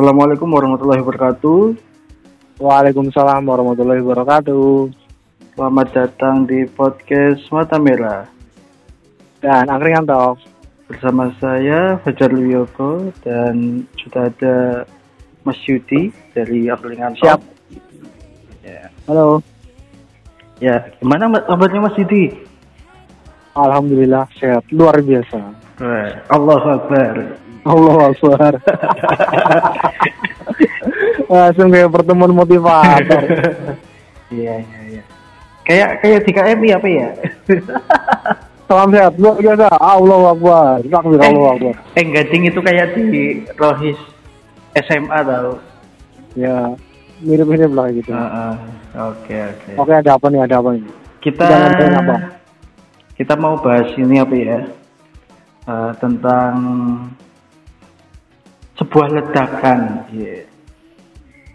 Assalamualaikum warahmatullahi wabarakatuh. Waalaikumsalam warahmatullahi wabarakatuh. Selamat datang di podcast Mata Merah Dan Angkringan Talk. bersama saya Fajar Wiyoko dan sudah ada Mas Yudi dari Angkringan Talk. Siap. Ya. Halo. ya, gimana kabarnya Mas Yudi? Alhamdulillah sehat luar biasa. Wah, Allahu Akbar. Allah Akbar. Langsung kayak pertemuan motivator. Iya, iya, iya. Kayak kayak di KMI apa ya? Salam sehat luar biasa. Allah Akbar. Takbir Allah Akbar. eh, gading itu kayak di Rohis SMA tau. Ya mirip-mirip lah gitu. Heeh. Oke, oke. Oke ada apa nih? Ada apa nih? Kita apa? kita mau bahas ini apa ya? Eh, tentang sebuah ledakan. Iya.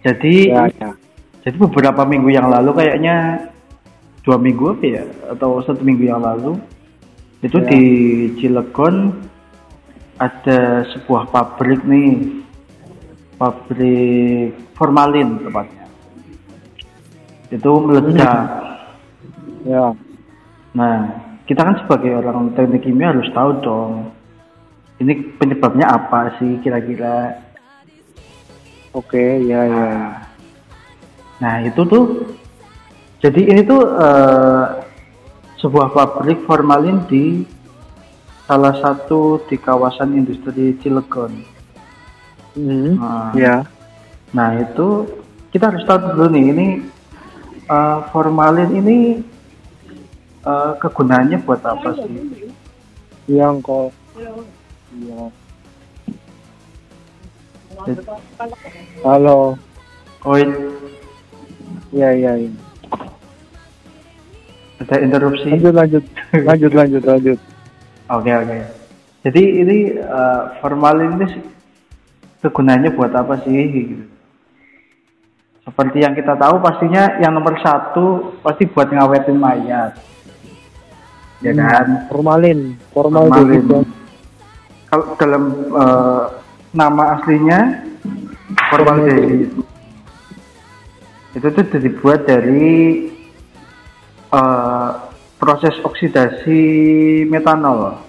Jadi Ya, ya. jadi beberapa minggu yang lalu kayaknya dua minggu apa ya atau satu minggu yang lalu itu Ya. di Cilegon ada sebuah pabrik nih pabrik formalin tepatnya itu meledak Ya. nah kita kan sebagai orang teknik kimia harus tahu dong ini penyebabnya apa sih kira-kira Oke. Ya ya. Nah itu tuh, jadi ini tuh eh, sebuah pabrik formalin di salah satu di kawasan industri Cilegon. Hmm. Nah, Ya. nah itu kita harus tahu dulu nih ini eh, formalin ini eh, kegunaannya buat apa sih? Yang kok. Halo. Oh ini Ya ya ya. ada interupsi. Lanjut lanjut. Lanjut lanjut lanjut. Oke oke. Jadi ini eh, formalin ini kegunaannya buat apa sih? Gitu. Seperti yang kita tahu pastinya yang nomor satu pasti buat ngawetin mayat, ya kan? Formalin. Formal Formalin. Kalau dalam eh, nama aslinya formaldehid itu tuh dibuat dari eh, proses oksidasi metanol.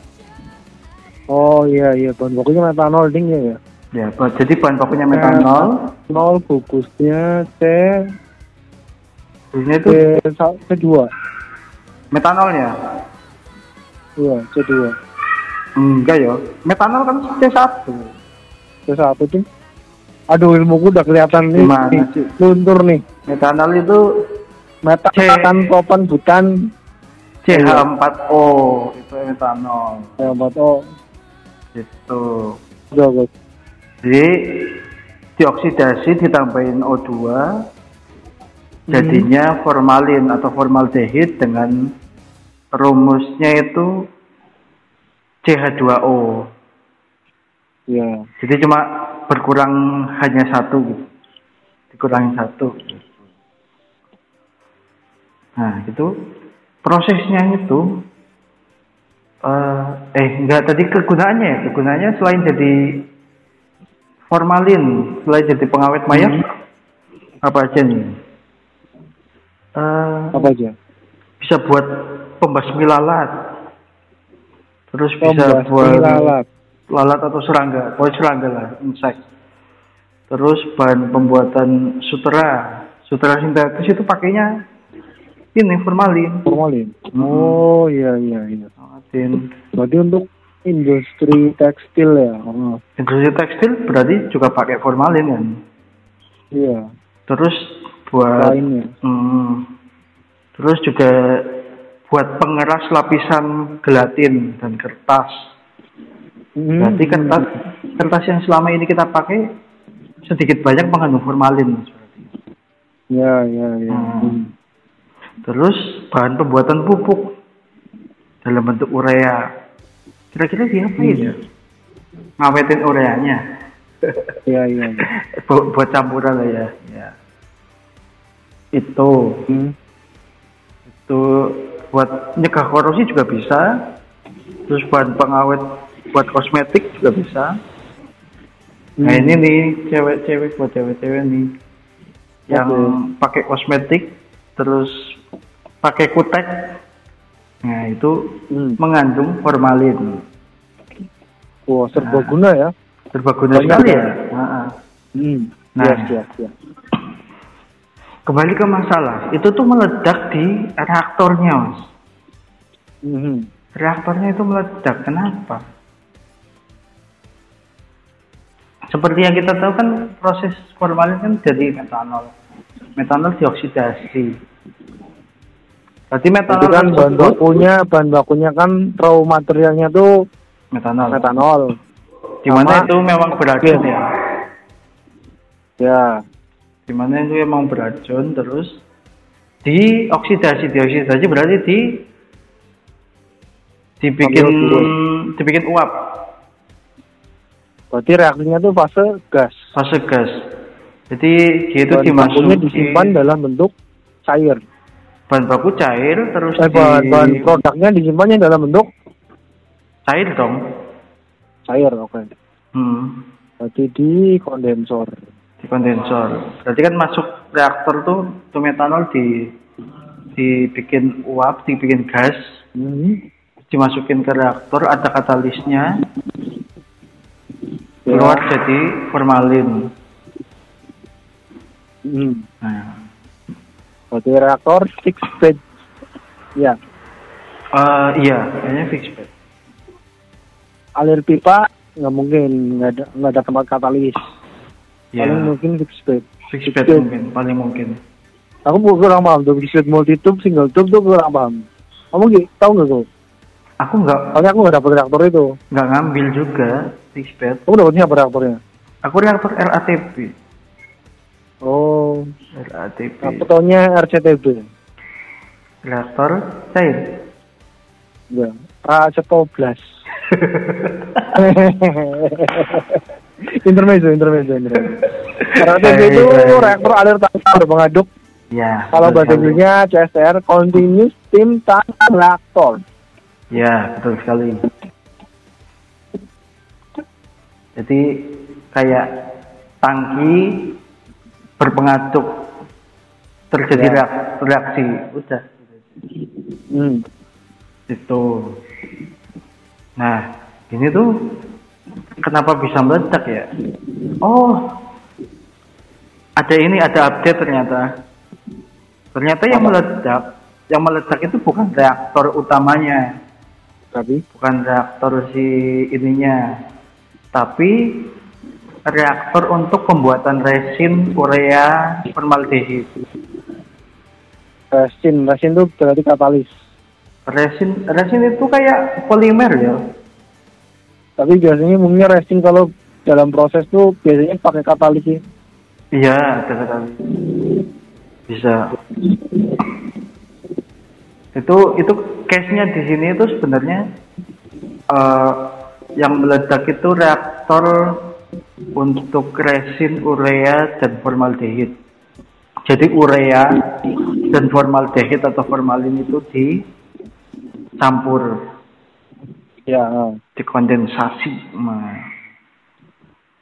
Oh iya iya bahan bakunya metanol ding ya ya. Ya, jadi bahan bakunya metanol. Nol bungkusnya C Ini itu C dua. metanolnya. Iya C dua. Enggak ya. Metanol kan C1. C satu ding. Aduh ilmuku udah kelihatan nih. Luntur nih. Metanol itu Metan C. metan propan butan. CH4O itu metanol. Ya buat oh Gitu. udah Gus. Jadi dioksidasi ditambahin O2 jadinya formalin atau formaldehid dengan rumusnya itu CH2O. Ya. Jadi cuma berkurang hanya satu gitu. Dikurangi satu. Nah, itu prosesnya itu eh eh enggak tadi kegunaannya ya. Kegunaannya selain jadi formalin, selain jadi pengawet mayat apa aja nih? Eh Apa aja? bisa buat pembasmi lalat. Terus bisa buat lalat. lalat atau serangga, pokoknya serangga lah, insek. Terus bahan pembuatan sutera, sutera sintetis itu pakainya ini formalin. Formalin. Hmm. Oh iya iya iya. Formalin. Berarti untuk industri tekstil ya. Oh, Industri tekstil berarti juga pakai formalin kan. iya. Terus buat Lainnya. hmm, terus juga buat pengeras lapisan gelatin dan kertas. Hmm. Berarti kertas kertas yang selama ini kita pakai sedikit banyak mengandung formalin seperti itu. Ya ya ya. Hmm. Terus bahan pembuatan pupuk dalam bentuk urea. Kira-kira diapain ya? Ngawetin ureanya. Iya iya. iya. Bu- buat campuran lah ya. ya. Itu Hmm. itu buat nyegah korosi juga bisa. Terus bahan pengawet buat kosmetik juga bisa. Nah Hmm. ini nih cewek-cewek buat cewek-cewek nih yang pakai kosmetik terus pakai kutek. Nah itu Hmm. mengandung formalin. Wah, serbaguna ya. Serbaguna sekali ya? ya. Nah, Hmm. Nah. Yes, yes, yes. Kembali ke masalah, itu tuh meledak di reaktornya, mas. Mhm. Reaktornya itu meledak, kenapa? Seperti yang kita tahu kan proses formalin kan jadi metanol. Metanol dioksidasi. Berarti metanol Itu kan bahan bakunya, bahan bakunya kan raw materialnya tuh metanol. metanol. Di mana itu memang beracun ya. Ya, Di mana itu memang beracun terus dioksidasi, dioksidasi berarti di dibikin dibikin uap berarti reaksinya tuh fase gas. fase gas. Jadi dia itu bahan dimasuki disimpan dalam bentuk cair. bahan baku cair terus Eh, di bahan, bahan produknya disimpannya dalam bentuk cair dong. cair, oke. Hmm, Berarti di kondensor. Di kondensor. Berarti kan masuk reaktor tuh tuh metanol di dibikin uap, dibikin gas, Hmm. dimasukin ke reaktor, ada katalisnya, Ya. keluar jadi formalin. Hmm. Nah, Berarti reaktor fixed bed. Ya, eh, iya, kayaknya fix bed. alir pipa nggak mungkin nggak ada nggak ada tempat katalis. Iya, Paling mungkin fixed fix fixed bed. mungkin, paling mungkin. Aku kurang paham tuh fixed bed multi tube single tube tuh kurang paham. Kamu gitu, tahu nggak tuh? Aku nggak Soalnya aku nggak dapet reaktor itu. nggak ngambil juga fix bed. Kamu dapetnya apa reaktornya? Aku reaktor LATP. Oh, LATP. aku taunya RCTB. Reaktor cair. Ya, Racetoblas. intermezzo, intermezzo, intermezzo. RCTB itu Baik, baik. reaktor alir tanpa pengaduk. Ya. Kalau bahasa. Inggrisnya CSR, Continuous Steam Tank Reactor. Ya, betul sekali. Jadi kayak tangki berpengaduk terjadi Ya. reak- reaksi. Udah. Hmm. Itu. Nah, ini tuh kenapa bisa meledak ya? Oh, ada ini, ada update ternyata. Ternyata yang Apa? meledak, yang meledak itu bukan reaktor utamanya, Tapi, bukan reaktor si ininya, tapi reaktor untuk pembuatan resin urea formaldehid. resin, resin itu berarti katalis. Resin, resin itu kayak polimer ya. Tapi biasanya umumnya resin kalau dalam proses tuh biasanya pakai katalis. Iya, sekali. Bisa. Itu itu case-nya di sini itu sebenarnya eh, yang meledak itu reaktor untuk resin urea dan formaldehid. Jadi urea dan formaldehid atau formalin itu dicampur, Ya. ah. dikondensasi. Nah,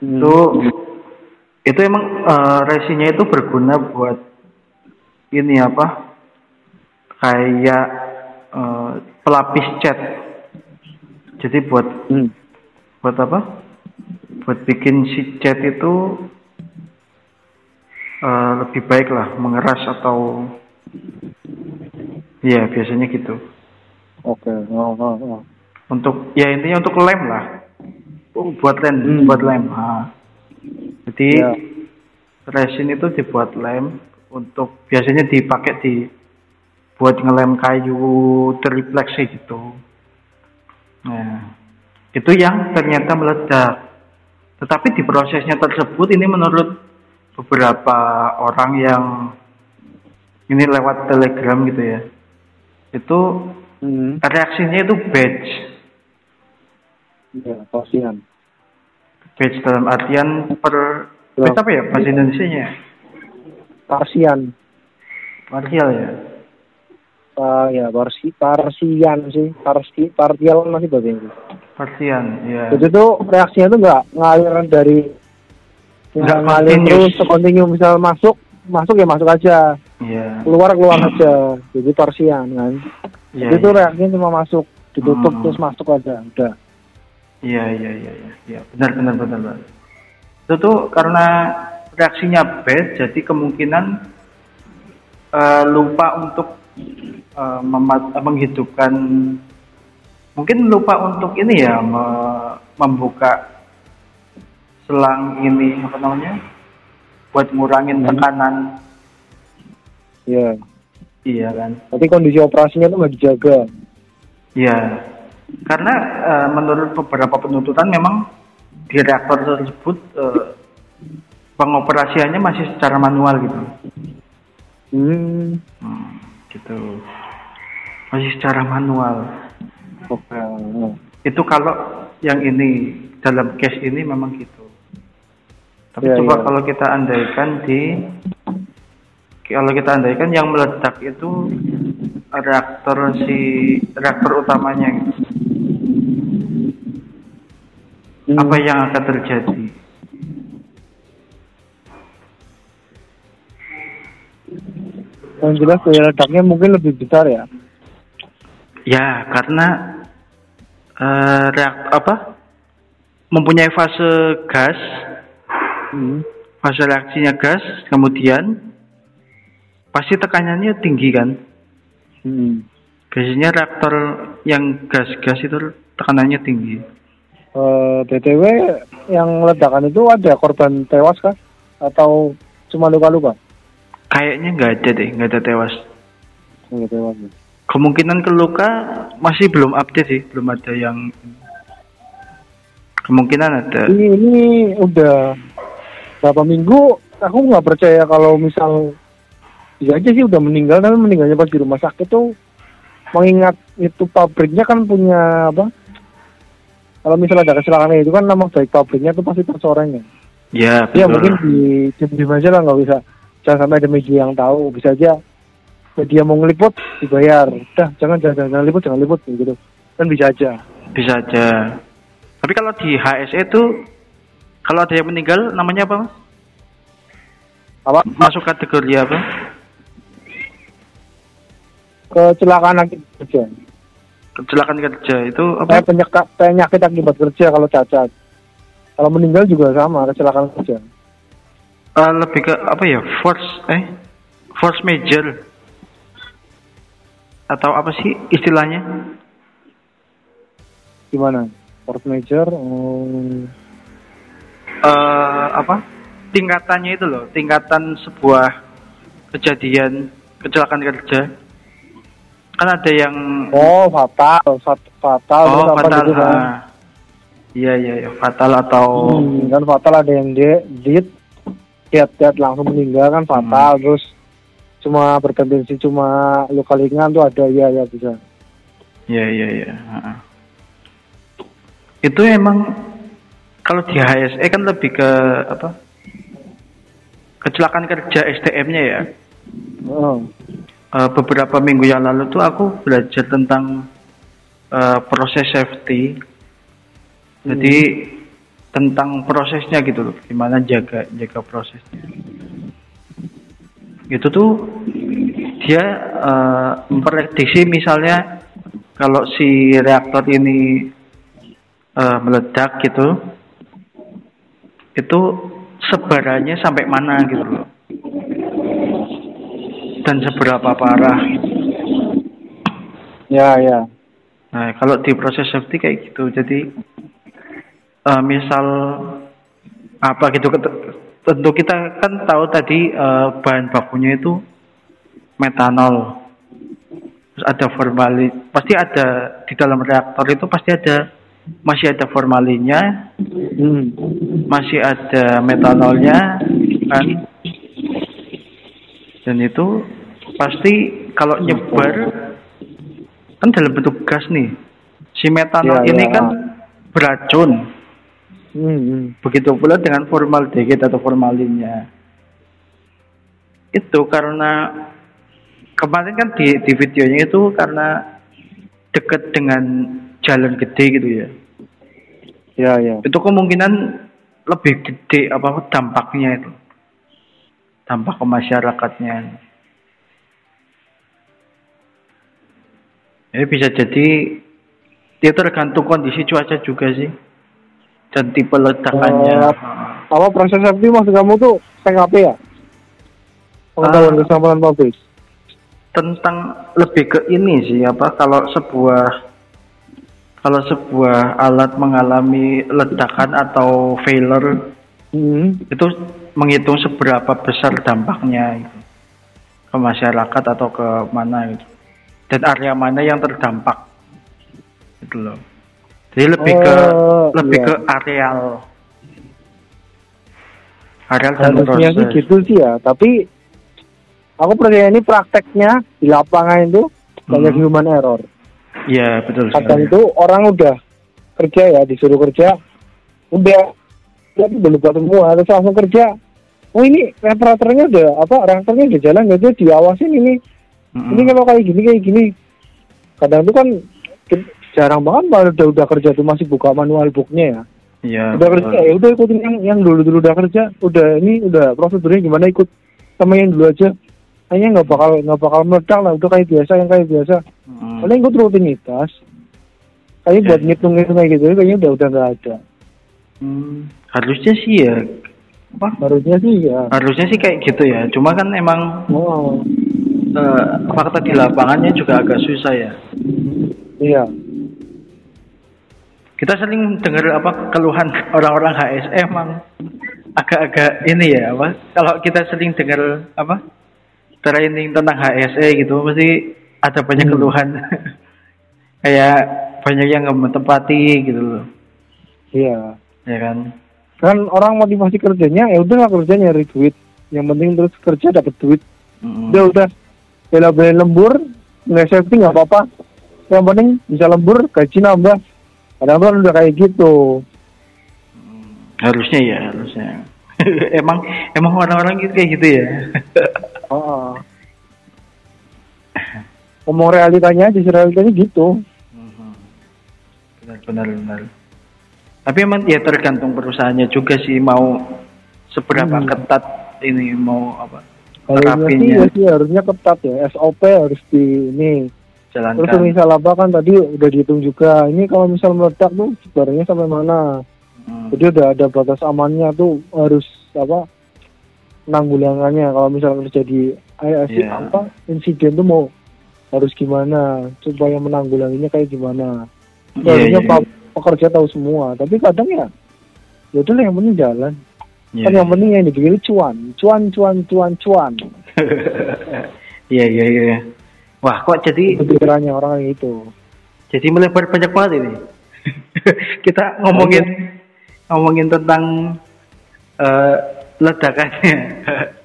Hmm. itu itu emang eh, resinnya itu berguna buat ini apa kayak eh, pelapis cat jadi buat Hmm. buat apa buat bikin si cat itu eh, lebih baik lah mengeras atau ya biasanya gitu Oke. Oh, oh, oh. Untuk ya intinya untuk lem lah Oh, buat lem Hmm. buat lem Ah. jadi Ya. resin itu dibuat lem untuk biasanya dipakai di buat ngelem kayu triplex gitu nah itu yang ternyata meledak tetapi di prosesnya tersebut ini menurut beberapa orang yang ini lewat telegram gitu ya itu Hmm. reaksinya itu batch Ya, kasihan. batch dalam artian per batch apa ya bahasa Indonesia nya Parsian. partial ya Ah, ya, parsi, parsian sih. Parsi, partial masih bahasa Inggris. partian ya Jadi tuh reaksinya tuh nggak ngalir dari Nggak ngalir terus kontinu misal masuk masuk ya masuk aja Iya. keluar keluar aja jadi torsian kan Iya. jadi itu iya. reaksinya cuma masuk ditutup Hmm. terus masuk aja udah Iya iya iya iya. Iya, benar benar benar. benar. Itu tuh karena reaksinya bad jadi kemungkinan eh, lupa untuk memat- eh, menghidupkan mungkin lupa untuk ini ya me- membuka selang ini apa namanya buat ngurangin Hmm. tekanan ya iya kan tapi kondisi operasinya tuh nggak dijaga Iya, karena eh, menurut beberapa penuntutan memang di reaktor tersebut eh, pengoperasiannya masih secara manual gitu, hmm Hmm, gitu, masih secara manual. oke Itu kalau yang ini dalam case ini memang gitu. Tapi Iya, coba iya. kalau kita andaikan di kalau kita andaikan yang meledak itu reaktor si reaktor utamanya gitu. Hmm. apa yang akan terjadi? yang jelas daya ledaknya mungkin lebih besar ya Ya, karena eh reak apa? Mempunyai fase gas, hmm. fase reaksinya gas, kemudian pasti tekanannya tinggi kan? Hmm. Biasanya reaktor yang gas-gas itu tekanannya tinggi. Eh, btw yang ledakan itu ada korban tewas kah atau cuma luka-luka Kayaknya nggak ada deh, nggak ada tewas. Nggak tewas ya. Kemungkinan keluka masih belum update sih, belum ada yang kemungkinan ada. ini ini udah berapa minggu aku nggak percaya kalau misal ya aja sih udah meninggal tapi meninggalnya pas di rumah sakit tuh mengingat itu pabriknya kan punya apa kalau misalnya ada kecelakaan itu kan nama baik pabriknya tuh pasti tercoreng ya Ya, ya mungkin di di aja lah nggak bisa jangan sampai ada media yang tahu bisa aja media mau ngeliput dibayar udah jangan jangan jangan liput jangan liput gitu kan bisa aja Bisa aja. Tapi kalau di HSE itu kalau ada yang meninggal namanya apa? Mas? apa Masuk kategori apa? Kecelakaan akibat kerja Kecelakaan kerja itu apa? kayak penyakit penyakit akibat kerja kalau cacat kalau meninggal juga sama kecelakaan kerja Eh, lebih ke apa ya? Force eh force major atau apa sih istilahnya? gimana force major hmm, eh apa? Tingkatannya itu loh, tingkatan sebuah kejadian kecelakaan kerja. Kan ada yang oh fatal fat- fatal oh fatal. gitu kan ah. Iya iya iya, fatal atau Hmm, kan fatal ada yang di dit diet langsung meninggal kan fatal terus cuma bertendensi cuma luka ringan tuh ada ya ya bisa Iya iya iya. Heeh. Itu emang kalau di HSE kan lebih ke apa? Kecelakaan kerja STM-nya ya. oh. Eh, beberapa minggu yang lalu tuh aku belajar tentang eh, proses safety. Jadi tentang prosesnya gitu loh, gimana jaga jaga prosesnya. Itu tuh dia eh, memprediksi misalnya kalau si reaktor ini eh, meledak gitu, itu sebarannya sampai mana gitu loh, dan seberapa parah. ya ya Nah, kalau di proses safety kayak gitu, jadi eh, misal apa gitu, tentu kita kan tahu tadi eh, bahan bakunya itu metanol, terus ada formalin, pasti ada di dalam reaktor itu pasti ada masih ada formalinnya, hmm. masih ada metanolnya, kan? Dan itu pasti kalau nyebar kan dalam bentuk gas nih. Si metanol Iya, ini iya. kan beracun. Hmm, hmm. Begitu pula dengan formaldehid atau formalinnya. Itu karena kemarin kan di, di videonya itu karena deket dengan jalan gede gitu ya. ya ya Itu kemungkinan lebih gede apa dampaknya itu dampak ke masyarakatnya ya bisa jadi dia tergantung kondisi cuaca juga sih dan tipe ledakannya Eh, apa proses safety maksud kamu tuh PKP ya pengetahuan Ah. keselamatan pabrik tentang lebih ke ini sih apa kalau sebuah kalau sebuah alat mengalami ledakan atau failure hmm. itu menghitung seberapa besar dampaknya gitu, ke masyarakat atau ke mana gitu dan area mana yang terdampak. Gitu loh. Jadi lebih ke Oh, lebih iya. ke areal. Areal dan harusnya sih proses. gitu sih ya. Tapi aku percaya ini prakteknya di lapangan itu banyak Hmm. human error. Iya betul kadang sekali. itu orang udah kerja ya disuruh kerja udah tapi belum buat semua terus langsung kerja. Oh ini reparatornya udah apa reaktornya udah jalan gitu diawasin ini. Mm-mm. ini kalau kayak gini kayak gini. Kadang itu kan jarang banget malah udah udah kerja tuh masih buka manual booknya ya. Iya udah betul. kerja ya udah ikutin yang yang dulu dulu udah kerja udah ini udah prosedurnya gimana ikut sama yang dulu aja. Kayaknya nggak bakal nggak bakal meledak lah udah kayak biasa yang kayak biasa. Mm. paling ikut rutinitas. Kayaknya Ya. buat ngitung ngitung kayak gitu kayaknya udah udah nggak ada. Hmm, harusnya sih ya. Apa? Harusnya sih ya. Harusnya sih kayak gitu ya. Cuma kan emang oh. eh, fakta di lapangannya juga agak susah ya. Iya. Kita sering dengar apa keluhan orang-orang HS emang agak-agak ini ya apa? Kalau kita sering dengar apa training tentang HSE gitu pasti ada banyak Hmm. keluhan. Kayak banyak yang nggak menepati gitu loh. Iya. Ya kan kan orang motivasi kerjanya ya udah kerja nyari duit. Yang penting terus kerja dapat duit. Mm-mm. udah udah bela-belain lembur nggak safety nggak apa-apa. Yang penting bisa lembur gaji nambah. Kadang kan udah kayak gitu. Harusnya ya harusnya. Emang emang orang-orang gitu kayak gitu ya? Oh. ngomong realitanya aja sih, realitanya gitu. Benar benar benar tapi emang ya tergantung perusahaannya juga sih mau seberapa Hmm. ketat ini mau apa sih, terapinya. ya sih harusnya ketat ya. SOP harus di ini. Terus jalankan misal apa kan tadi udah dihitung juga. Ini kalau misal meledak tuh sebenarnya sampai mana? Hmm. jadi udah ada batas amannya tuh harus apa penanggulangannya kalau misal terjadi Iya. apa insiden tuh mau harus gimana? Supaya menanggulanginya kayak gimana? Iya, harusnya iya. pa- pekerja tahu semua. Tapi kadang ya ya udah lah, yang penting jalan. Iya, kan yang penting yang dipikir cuan. Cuan cuan cuan cuan. Iya iya iya. Wah kok jadi itu pikirannya orang gitu. jadi melebar banyak banget ini. Kita ngomongin ngomongin tentang eh, ledakannya.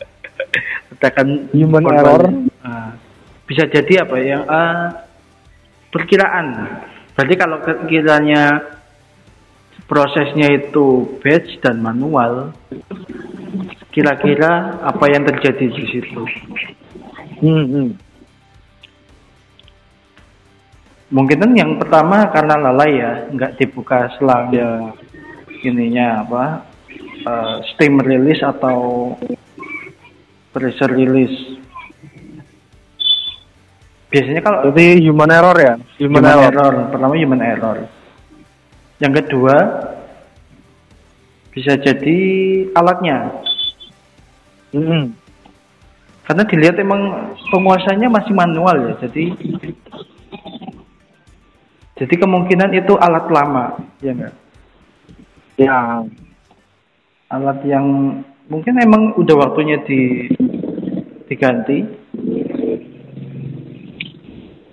Ledakan Human korban. error. Ah, bisa jadi apa ya? Eh, perkiraan berarti kalau kiranya prosesnya itu batch dan manual kira-kira apa yang terjadi di situ? Hmm, hmm. mungkin kan yang pertama karena lalai ya nggak dibuka selang ya. ininya apa eh, steam release atau pressure release biasanya kalau berarti human error ya? Human, human error, error. Pertama human error. Yang kedua bisa jadi alatnya. Hmm, karena dilihat emang penguasanya masih manual ya jadi jadi kemungkinan itu alat lama ya enggak ya. Alat yang mungkin emang udah waktunya di diganti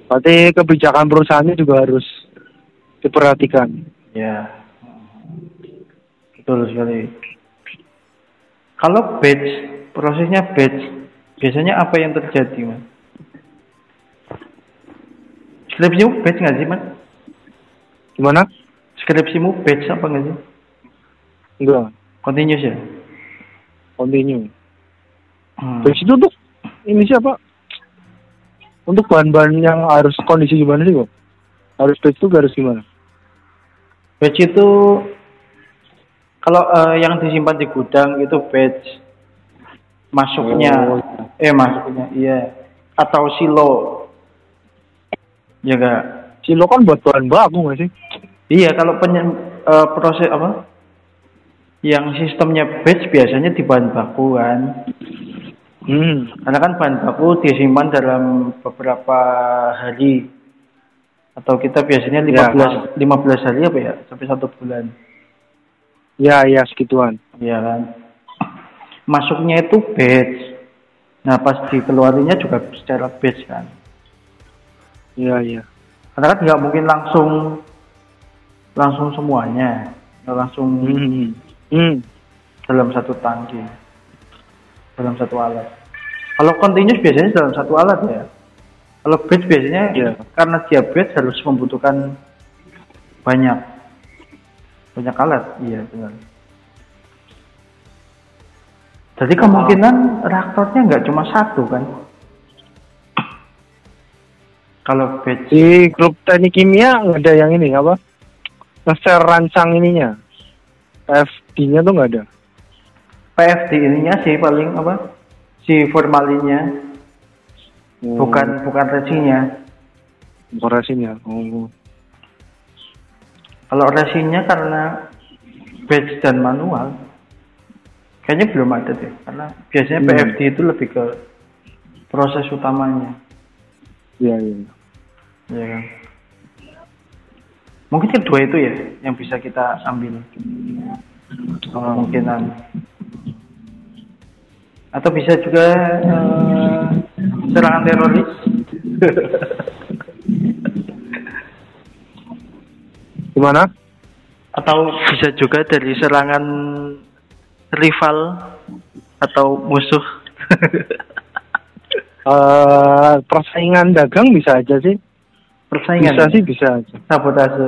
berarti kebijakan perusahaannya juga harus diperhatikan. Ya. Betul sekali. Kalau batch prosesnya batch biasanya apa yang terjadi mas? Skripsimu batch nggak sih mas? Gimana? Skripsimu batch apa nggak sih? Enggak. Continuous ya? Continue. Hmm. Terus itu untuk ini siapa? Untuk bahan-bahan yang harus kondisi gimana sih kok? Harus batch itu harus gimana? batch itu Kalau eh, yang disimpan di gudang itu batch masuknya, Oh. eh masuknya, iya. Atau silo, ya enggak? Silo kan buat bahan baku nggak sih? Iya, kalau penye- eh, proses apa? Yang sistemnya batch biasanya di bahan baku kan. Hmm. Karena kan bahan baku disimpan dalam beberapa hari. Atau kita biasanya 15 15 hari apa ya? Sampai satu bulan. Ya, ya segituan. Iya kan. Masuknya itu batch. Nah, pas dikeluarinya juga secara batch kan. Iya, iya. Karena kan nggak mungkin langsung langsung semuanya. Nggak langsung Hmm. Hmm. dalam satu tangki. Dalam satu alat. Kalau continuous biasanya dalam satu alat ya. Kalau batch biasanya Iya. karena dia batch harus membutuhkan banyak banyak alat. Iya benar. Jadi kemungkinan reaktornya nggak cuma satu kan? Kalau batch Di grup teknik kimia nggak ada yang ini apa? Nge-share rancang ininya. FD-nya tuh nggak ada. PFD ininya sih paling apa? Si formalinnya, Oh, bukan bukan resinnya. bukan resinnya. Oh. Kalau resinnya karena batch dan manual, kayaknya belum ada deh. Karena biasanya Hmm. PFD itu lebih ke proses utamanya, Iya, iya. ya kan? Mungkin kedua itu ya yang bisa kita ambil kemungkinan. Atau bisa juga eh, serangan teroris. Gimana? atau bisa juga dari serangan rival atau musuh Eh, persaingan dagang bisa aja sih. persaingan Bisa sih, bisa aja. sabotase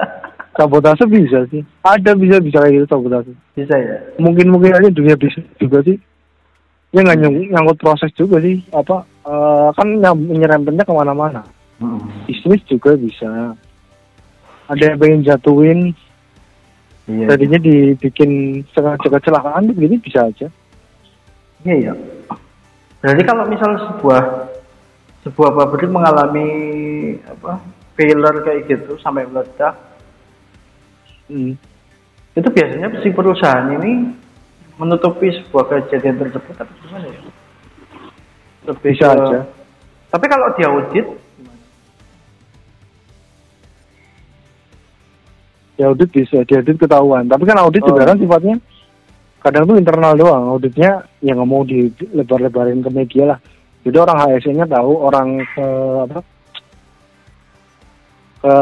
Sabotase bisa sih. Ada bisa bisa kayak gitu sabotase. bisa ya Mungkin mungkin aja dunia bisnis juga sih. Ya nggak nyang- nyangkut proses juga sih. Apa eh, kan nyerempetnya ke mana-mana. Bisnis juga bisa. Ada yang pengen jatuhin, iya tadinya dibikin sengaja kecelakaan begini bisa aja. iya iya jadi kalau misal sebuah sebuah pabrik mengalami apa failure kayak gitu sampai meledak Hmm. itu biasanya si perusahaan ini menutupi sebuah kejadian tersebut atau gimana ya lebih Bisa ke- aja. tapi kalau diaudit Ya audit bisa, di audit ketahuan. Tapi kan audit Oh. juga kan sifatnya kadang tuh internal doang. Auditnya ya nggak mau dilebar-lebarin ke media lah. Jadi orang HSE-nya tahu, orang ke apa ke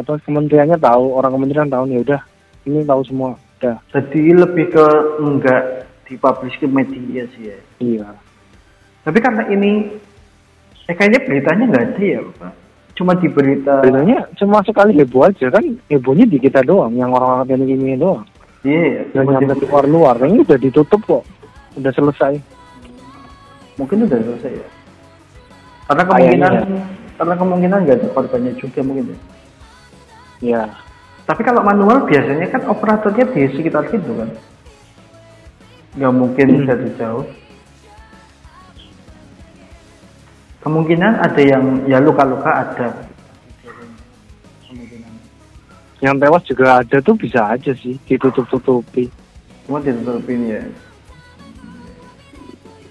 apa kementeriannya tahu, orang kementerian tahu ya udah ini tahu semua. Udah. Jadi lebih ke enggak dipublish ke media sih ya. Iya. Tapi karena ini, eh kayaknya beritanya nggak ada ya, Pak. Cuma di berita. Beritanya cuma sekali heboh aja kan hebohnya di kita doang, yang orang-orang teknik kimia doang. Iya, ya. Yang cuma nyampe di- ke luar-luar, ini udah ditutup kok, udah selesai. mungkin udah selesai ya. Karena kemungkinan, ya. karena kemungkinan nggak ada korbannya juga mungkin ya. Ya, Tapi kalau manual biasanya kan operatornya di sekitar situ kan. Nggak mungkin Hmm. dari jauh. Kemungkinan ada yang ya luka-luka ada. Kemungkinan. yang tewas juga ada tuh bisa aja sih ditutup-tutupi. Cuma ditutupin ya.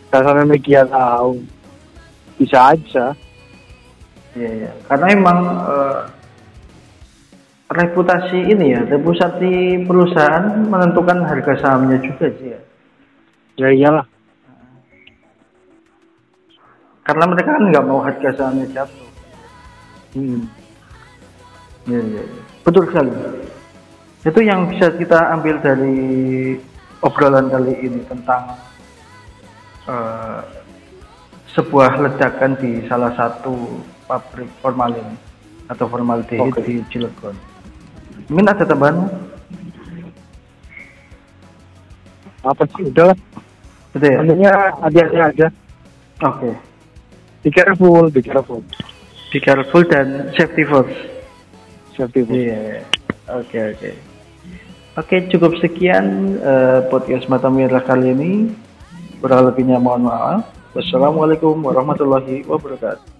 Dasarnya media tahu, bisa aja. Iya, iya. Karena emang eh, reputasi ini ya, reputasi perusahaan menentukan harga sahamnya juga sih ya. Ya iyalah. Karena mereka kan nggak mau harga sahamnya jatuh. Hmm. Iya. iya. Betul sekali. Itu yang bisa kita ambil dari obrolan kali ini tentang eh, sebuah ledakan di salah satu pabrik formalin atau formaldehid Oke. di Cilegon. Mungkin ada tambahan? Apa sih? Udah lah. Gitu ya? Intinya hati-hati aja. Oke. Be careful, be careful. Be careful dan safety first. Safety first. Iya. Oke, oke. Oke, cukup sekian uh, podcast Mata Merah kali ini. Kurang lebihnya mohon maaf. Wassalamualaikum warahmatullahi wabarakatuh.